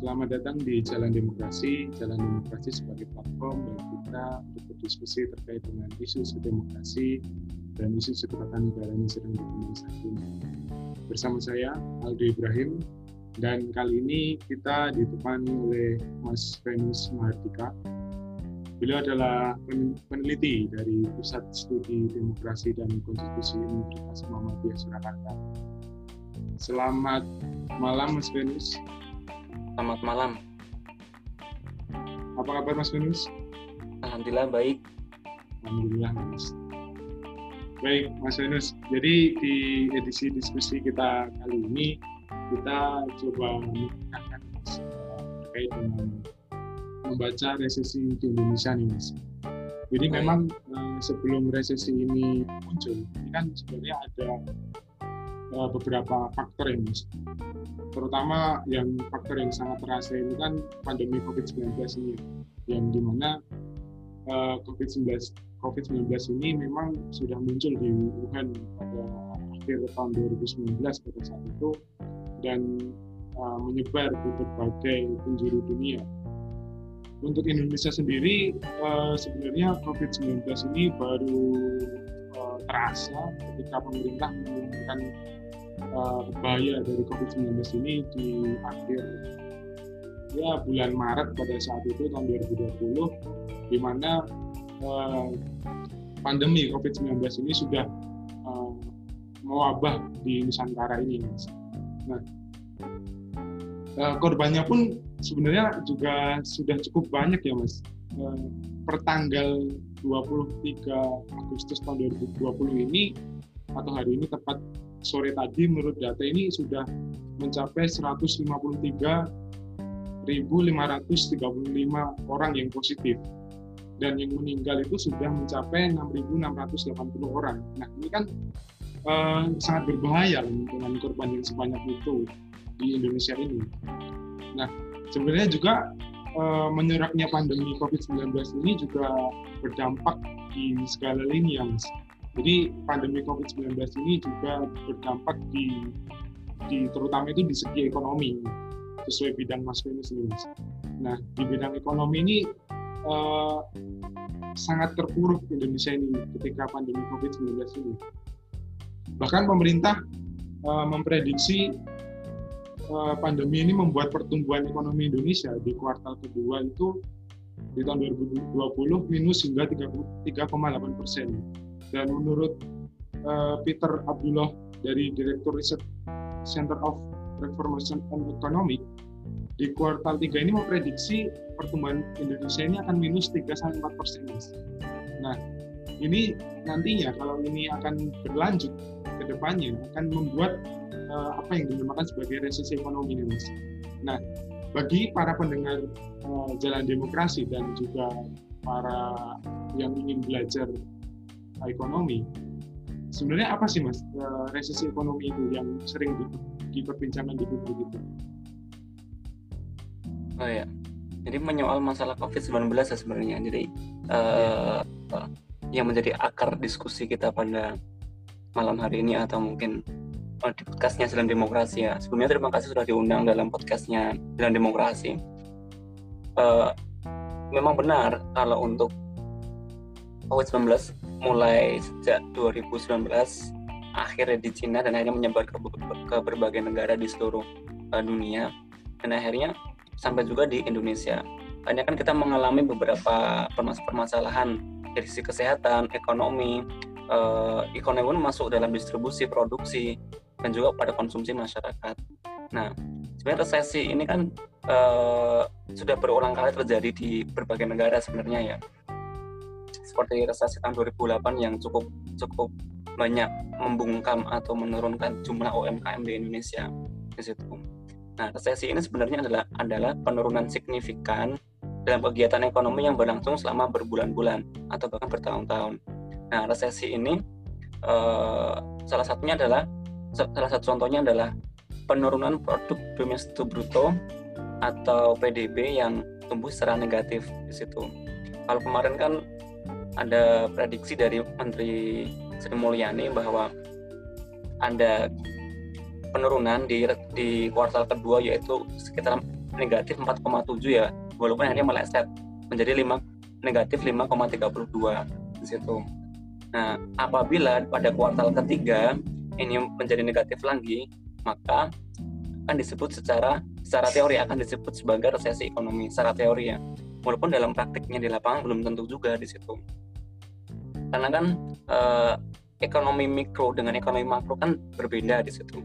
Selamat datang di Jalan Demokrasi. Jalan Demokrasi sebagai platform bagi kita untuk berdiskusi terkait dengan isu-isu demokrasi dan isu-isu ketatanegaraan yang sedang berkembang saat ini. Bersama saya Aldo Ibrahim dan kali ini kita ditemani oleh Mas Venus Mahardika. Beliau adalah peneliti dari Pusat Studi Demokrasi dan Konstitusi Universitas Muhammadiyah Surakarta. Selamat malam Mas Venus. Selamat malam. Apa kabar Mas Venus? Alhamdulillah baik. Alhamdulillah Mas. Baik Mas Venus, jadi di edisi diskusi kita kali ini kita coba meningkatkan terkait dengan membaca resesi di Indonesia nih Mas. Jadi baik. memang eh, sebelum resesi ini muncul, ini kan sebenarnya ada eh, beberapa faktor ya Mas terutama yang faktor yang sangat terasa ini kan pandemi COVID-19 ini yang di mana uh, COVID-19 COVID-19 ini memang sudah muncul di Wuhan pada akhir tahun 2019 pada saat itu dan uh, menyebar di berbagai penjuru dunia. Untuk Indonesia sendiri uh, sebenarnya COVID-19 ini baru uh, terasa ketika pemerintah mengumumkan uh, bahaya dari COVID-19 ini di akhir ya bulan Maret pada saat itu tahun 2020 di mana uh, pandemi COVID-19 ini sudah uh, mewabah di Nusantara ini Mas. Nah, uh, korbannya pun sebenarnya juga sudah cukup banyak ya Mas. Uh, per tanggal 23 Agustus tahun 2020 ini atau hari ini tepat sore tadi menurut data ini sudah mencapai 153.535 orang yang positif dan yang meninggal itu sudah mencapai 6.680 orang. Nah ini kan eh, sangat berbahaya dengan korban yang sebanyak itu di Indonesia ini. Nah sebenarnya juga eh, menyeraknya pandemi COVID-19 ini juga berdampak di segala lini ya mas jadi pandemi COVID-19 ini juga berdampak di, di terutama itu di segi ekonomi sesuai bidang Mas Venus ini Mas. Nah di bidang ekonomi ini eh, sangat terpuruk Indonesia ini ketika pandemi COVID-19 ini. Bahkan pemerintah eh, memprediksi eh, pandemi ini membuat pertumbuhan ekonomi Indonesia di kuartal kedua itu di tahun 2020 minus hingga 3,8 persen dan menurut uh, Peter Abdullah dari Direktur Riset Center of Reformation and Economic di kuartal 3 ini memprediksi pertumbuhan Indonesia ini akan minus 3 sampai 4 persen. Nah, ini nantinya kalau ini akan berlanjut ke depannya akan membuat uh, apa yang dinamakan sebagai resesi ekonomi ini, Mas. Nah, bagi para pendengar uh, Jalan Demokrasi dan juga para yang ingin belajar ekonomi. Sebenarnya apa sih mas eh, resesi ekonomi itu yang sering diperbincangkan di publik itu? Oh ya jadi menyoal masalah COVID-19 ya sebenarnya. Jadi uh, yang menjadi akar diskusi kita pada malam hari ini atau mungkin di podcastnya Jalan Demokrasi ya. Sebelumnya terima kasih sudah diundang dalam podcastnya Jalan Demokrasi. Uh, memang benar kalau untuk COVID-19 mulai sejak 2019 akhirnya di Cina dan akhirnya menyebar ke, ke berbagai negara di seluruh uh, dunia dan akhirnya sampai juga di Indonesia. Hanya kan kita mengalami beberapa permasalahan dari sisi kesehatan, ekonomi, uh, ekonomi pun masuk dalam distribusi, produksi, dan juga pada konsumsi masyarakat. Nah, sebenarnya resesi ini kan uh, sudah berulang kali terjadi di berbagai negara sebenarnya ya seperti resesi tahun 2008 yang cukup cukup banyak membungkam atau menurunkan jumlah UMKM di Indonesia di situ. Nah, resesi ini sebenarnya adalah adalah penurunan signifikan dalam kegiatan ekonomi yang berlangsung selama berbulan-bulan atau bahkan bertahun-tahun. Nah, resesi ini eh, salah satunya adalah salah satu contohnya adalah penurunan produk domestik bruto atau PDB yang tumbuh secara negatif di situ. Kalau kemarin kan ada prediksi dari Menteri Sri Mulyani bahwa ada penurunan di di kuartal kedua yaitu sekitar 5 negatif 4,7 ya walaupun akhirnya meleset menjadi 5 negatif 5,32 di situ. Nah, apabila pada kuartal ketiga ini menjadi negatif lagi, maka akan disebut secara secara teori akan disebut sebagai resesi ekonomi secara teori ya. Walaupun dalam praktiknya di lapangan belum tentu juga di situ. Karena kan eh, ekonomi mikro dengan ekonomi makro kan berbeda di situ.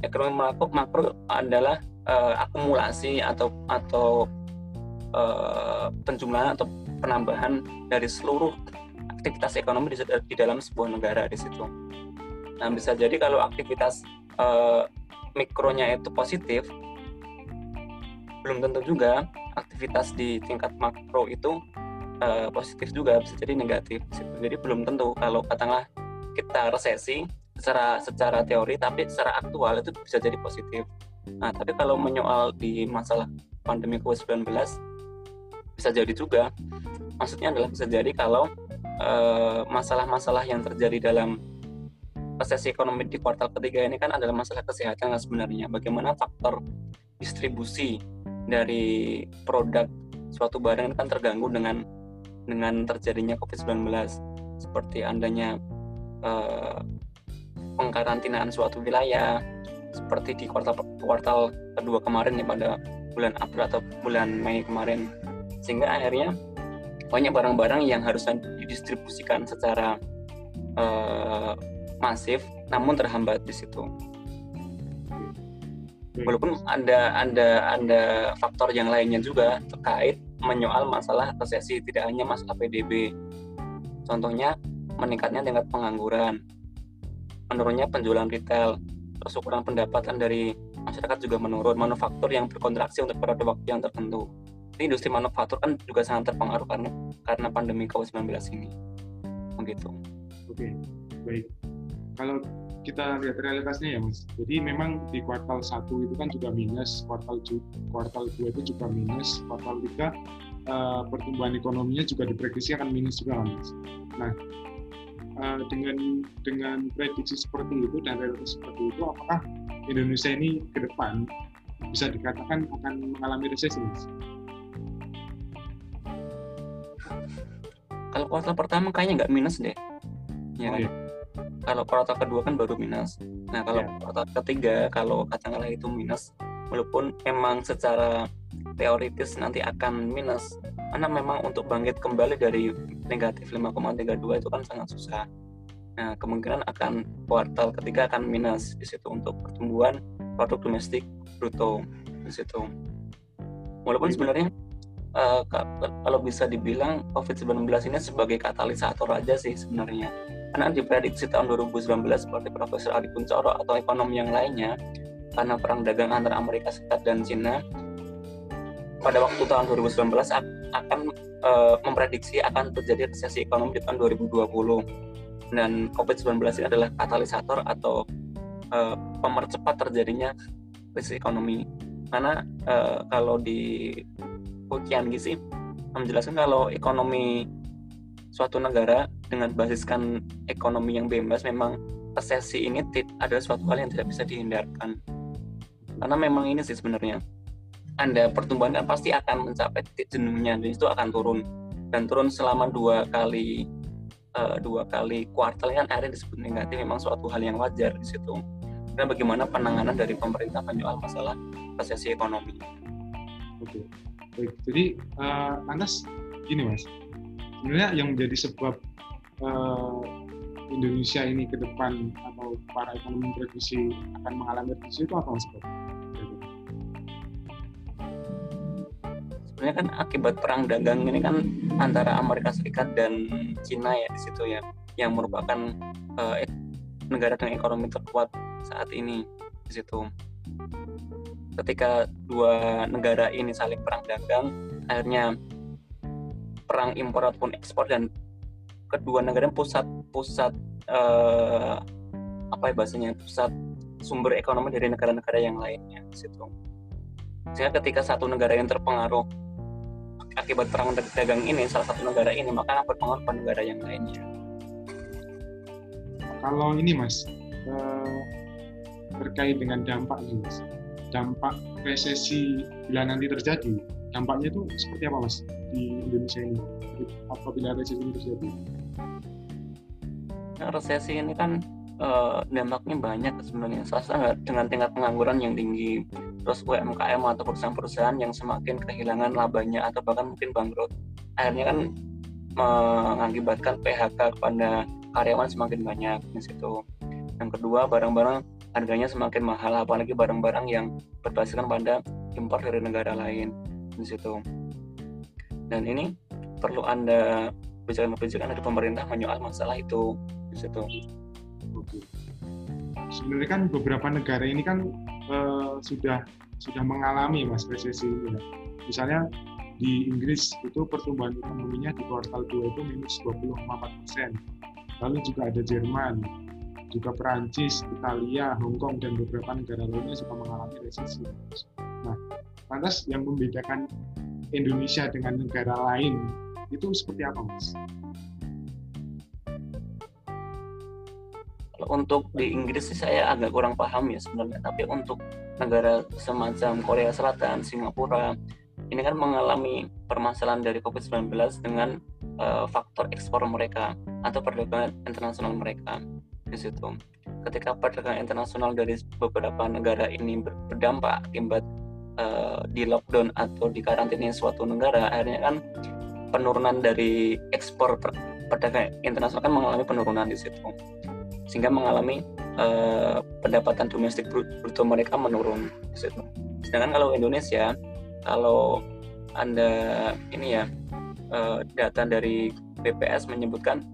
Ekonomi makro makro adalah eh, akumulasi atau atau eh, penjumlahan atau penambahan dari seluruh aktivitas ekonomi di, di dalam sebuah negara di situ. Nah, bisa jadi kalau aktivitas mikronya itu positif, belum tentu juga aktivitas di tingkat makro itu uh, positif juga bisa jadi negatif. Jadi belum tentu kalau katakanlah kita resesi secara secara teori, tapi secara aktual itu bisa jadi positif. Nah, tapi kalau menyoal di masalah pandemi COVID-19 bisa jadi juga maksudnya adalah bisa jadi kalau eh, masalah-masalah uh, yang terjadi dalam resesi ekonomi di kuartal ketiga ini kan adalah masalah kesehatan sebenarnya bagaimana faktor distribusi dari produk suatu barang kan terganggu dengan dengan terjadinya COVID-19 seperti adanya uh, pengkarantinaan suatu wilayah seperti di kuartal kuartal kedua kemarin nih pada bulan April atau bulan Mei kemarin sehingga akhirnya banyak barang-barang yang harusnya didistribusikan secara uh, masif namun terhambat di situ. Walaupun ada ada ada faktor yang lainnya juga terkait menyoal masalah resesi tidak hanya masalah PDB. Contohnya meningkatnya tingkat pengangguran, menurunnya penjualan retail, terus ukuran pendapatan dari masyarakat juga menurun, manufaktur yang berkontraksi untuk periode waktu yang tertentu ini industri manufaktur kan juga sangat terpengaruh karena karena pandemi COVID-19 ini. Begitu. Oke, baik. Kalau kita lihat realitasnya ya Mas. Jadi memang di kuartal 1 itu kan juga minus, kuartal kuartal 2 itu juga minus, kuartal 3 uh, eh, pertumbuhan ekonominya juga diprediksi akan minus juga Mas. Nah, uh, dengan dengan prediksi seperti itu dan realitas seperti itu apakah Indonesia ini ke depan bisa dikatakan akan mengalami resesi Mas? kalau kuartal pertama kayaknya nggak minus deh ya oh, kan? iya. Kalau kuartal kedua kan baru minus nah kalau yeah. kuartal ketiga kalau katakanlah itu minus walaupun memang secara teoritis nanti akan minus karena memang untuk bangkit kembali dari negatif 5,32 itu kan sangat susah nah kemungkinan akan kuartal ketiga akan minus di situ untuk pertumbuhan produk domestik bruto di situ walaupun sebenarnya uh, kalau bisa dibilang COVID-19 ini sebagai katalisator aja sih sebenarnya. Karena diprediksi tahun 2019 seperti Profesor Adi Kuncoro atau ekonom yang lainnya, karena perang dagang antara Amerika Serikat dan Cina, pada waktu tahun 2019 akan uh, memprediksi akan terjadi resesi ekonomi di tahun 2020. Dan COVID-19 ini adalah katalisator atau uh, pemercepat terjadinya resesi ekonomi. Karena uh, kalau di Kian Gizi menjelaskan kalau ekonomi suatu negara dengan basiskan ekonomi yang bebas memang resesi ini adalah suatu hal yang tidak bisa dihindarkan karena memang ini sih sebenarnya anda pertumbuhan kan pasti akan mencapai titik jenuhnya dan itu akan turun dan turun selama dua kali uh, dua kali kuartal kan akhirnya disebut negatif memang suatu hal yang wajar di situ dan bagaimana penanganan dari pemerintah menyoal masalah resesi ekonomi. Oke. Baik, jadi uh, lantas gini mas, sebenarnya yang menjadi sebab uh, Indonesia ini ke depan atau para ekonomi prediksi akan mengalami resesi itu apa mas? Sebenarnya kan akibat perang dagang ini kan antara Amerika Serikat dan Cina ya di situ ya, yang merupakan uh, negara dengan ekonomi terkuat saat ini di situ ketika dua negara ini saling perang dagang akhirnya perang impor ataupun ekspor dan kedua negara pusat pusat eh, apa ya bahasanya pusat sumber ekonomi dari negara-negara yang lainnya situ sehingga ketika satu negara yang terpengaruh akibat perang dagang ini salah satu negara ini maka akan berpengaruh pada negara yang lainnya kalau ini mas eh, terkait dengan dampak ini mas dampak resesi bila nanti terjadi dampaknya itu seperti apa mas di Indonesia ini apabila resesi ini terjadi? Nah, resesi ini kan uh, dampaknya banyak sebenarnya. Salah dengan tingkat pengangguran yang tinggi, terus UMKM atau perusahaan-perusahaan yang semakin kehilangan labanya atau bahkan mungkin bangkrut. Akhirnya kan mengakibatkan PHK kepada karyawan semakin banyak di situ. Yang kedua, barang-barang harganya semakin mahal apalagi barang-barang yang berbasiskan pada impor dari negara lain di situ dan ini perlu anda kebijakan-kebijakan dari pemerintah menyoal masalah itu di situ sebenarnya kan beberapa negara ini kan uh, sudah sudah mengalami mas resesi ini ya. misalnya di Inggris itu pertumbuhan ekonominya di kuartal 2 itu minus 24 persen lalu juga ada Jerman juga Perancis, Italia, Hong Kong, dan beberapa negara lainnya juga mengalami resesi. Nah, lantas yang membedakan Indonesia dengan negara lain itu seperti apa, Mas? Untuk di Inggris sih saya agak kurang paham ya sebenarnya, tapi untuk negara semacam Korea Selatan, Singapura, ini kan mengalami permasalahan dari COVID-19 dengan uh, faktor ekspor mereka atau perdagangan internasional mereka di situ. Ketika perdagangan internasional dari beberapa negara ini berdampak akibat uh, di lockdown atau di karantina suatu negara, akhirnya kan penurunan dari ekspor perdagangan internasional kan mengalami penurunan di situ, sehingga mengalami uh, pendapatan domestik bruto mereka menurun di situ. Sedangkan kalau Indonesia, kalau anda ini ya uh, data dari BPS menyebutkan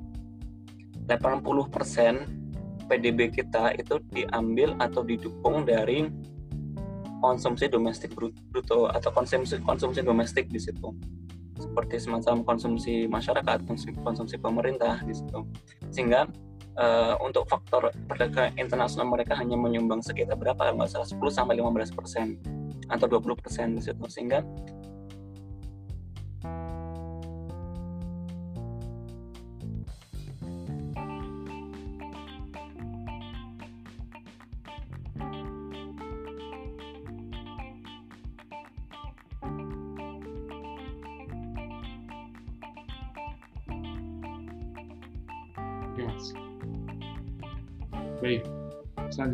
80% PDB kita itu diambil atau didukung dari konsumsi domestik bruto atau konsumsi konsumsi domestik di situ seperti semacam konsumsi masyarakat konsumsi, konsumsi pemerintah di situ. Sehingga uh, untuk faktor perdagangan internasional mereka hanya menyumbang sekitar berapa? Nggak salah 10 sampai 15 persen atau 20 persen di situ. Sehingga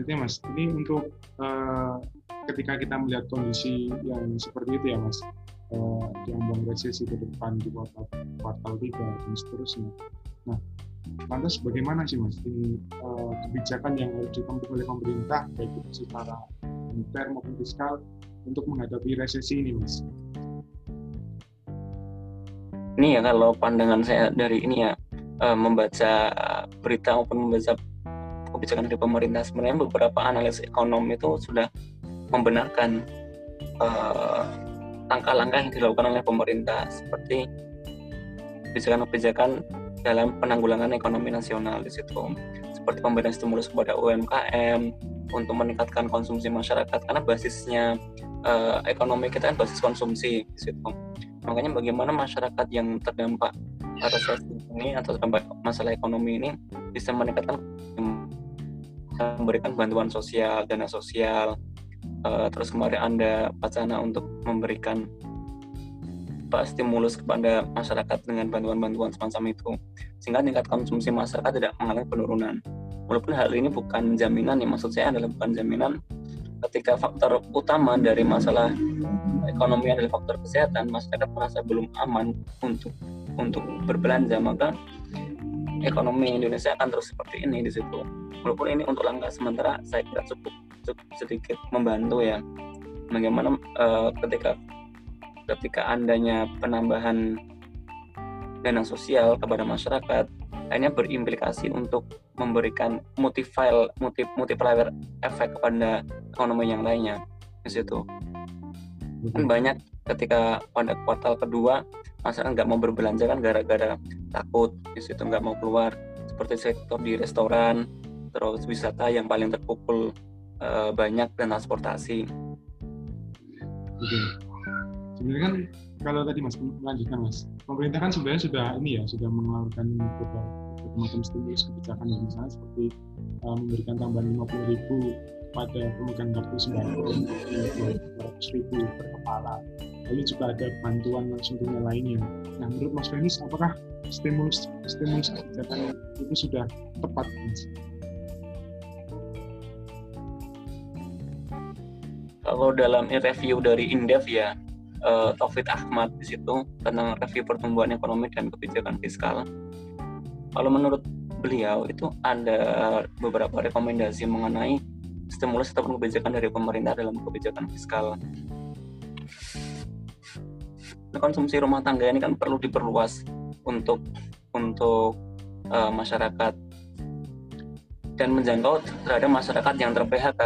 selanjutnya Mas, ini untuk uh, ketika kita melihat kondisi yang seperti itu ya Mas, uh, diambang resesi ke depan di kuartal, kuartal 3 dan seterusnya. Nah, lantas bagaimana sih Mas ini uh, kebijakan yang harus ditempuh oleh pemerintah baik itu secara moneter maupun fiskal untuk menghadapi resesi ini Mas? Ini ya kalau pandangan saya dari ini ya membaca berita maupun membaca kebijakan dari pemerintah. Sebenarnya beberapa analis ekonomi itu sudah membenarkan eh, langkah-langkah yang dilakukan oleh pemerintah seperti kebijakan-kebijakan dalam penanggulangan ekonomi nasional di situ seperti pemberian stimulus kepada UMKM untuk meningkatkan konsumsi masyarakat karena basisnya uh, ekonomi kita kan basis konsumsi di situ. Makanya bagaimana masyarakat yang terdampak resesi ini atau terdampak masalah ekonomi ini bisa meningkatkan memberikan bantuan sosial, dana sosial, uh, terus kemarin Anda wacana untuk memberikan pak stimulus kepada masyarakat dengan bantuan-bantuan semacam itu. Sehingga tingkat konsumsi masyarakat tidak mengalami penurunan. Walaupun hal ini bukan jaminan ya maksud saya adalah bukan jaminan. Ketika faktor utama dari masalah ekonomi adalah faktor kesehatan masyarakat merasa belum aman untuk untuk berbelanja maka ekonomi Indonesia akan terus seperti ini di situ. Walaupun ini untuk langkah sementara saya kira cukup, cukup sedikit membantu ya. Bagaimana uh, ketika ketika andanya penambahan dana sosial kepada masyarakat hanya berimplikasi untuk memberikan multiplier multi, multiplier efek kepada ekonomi yang lainnya di situ. Kan banyak ketika pada kuartal kedua masyarakat nggak mau berbelanja kan gara-gara takut di situ nggak mau keluar seperti sektor di restoran terus wisata yang paling terpukul uh, banyak dan transportasi. Oke. Sebenarnya kan kalau tadi mas melanjutkan mas, pemerintah kan sebenarnya sudah ini ya sudah mengeluarkan berbagai macam stimulus kebijakan yang misalnya seperti uh, memberikan tambahan 50 ribu pada pemegang kartu sembako 200 ribu per kepala lalu juga ada bantuan langsung tunai lainnya nah menurut Mas Fenis apakah stimulus stimulus kebijakan itu sudah tepat mas? Kalau dalam review dari Indef ya, uh, Taufik Ahmad di situ tentang review pertumbuhan ekonomi dan kebijakan fiskal. Kalau menurut beliau itu ada beberapa rekomendasi mengenai stimulus ataupun kebijakan dari pemerintah dalam kebijakan fiskal. Konsumsi rumah tangga ini kan perlu diperluas untuk untuk uh, masyarakat. Dan menjangkau terhadap masyarakat yang ter PHK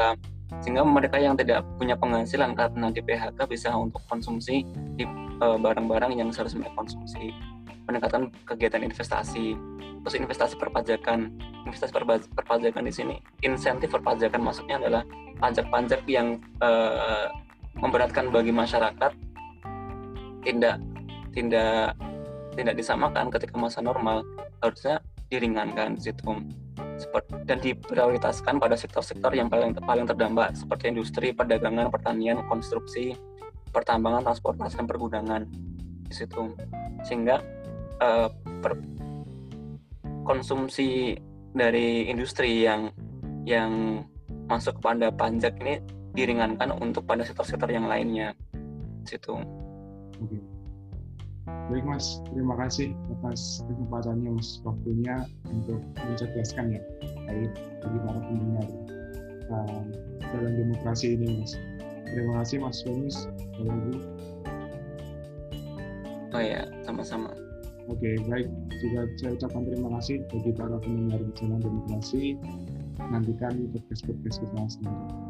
sehingga mereka yang tidak punya penghasilan karena di PHK bisa untuk konsumsi di eh, barang-barang yang seharusnya mereka konsumsi. Peningkatan kegiatan investasi terus investasi perpajakan. Investasi perpajakan di sini insentif perpajakan maksudnya adalah pajak-pajak yang uh, memberatkan bagi masyarakat tidak tidak tidak disamakan ketika masa normal. Harusnya diringankan di situ. Dan diprioritaskan pada sektor-sektor yang paling paling terdampak seperti industri, perdagangan, pertanian, konstruksi, pertambangan, transportasi dan pergudangan di situ. Sehingga uh, per, konsumsi dari industri yang yang masuk kepada pajak ini diringankan untuk pada sektor-sektor yang lainnya. Situ. Baik Mas, terima kasih atas kesempatannya Mas waktunya untuk mencerdaskan ya baik bagi para pendengar uh, dalam demokrasi ini Mas. Terima kasih Mas Venus. Oh ya, sama-sama. Oke, baik. Juga saya ucapkan terima kasih bagi para pendengar di channel demokrasi. Nantikan podcast-podcast kita selanjutnya.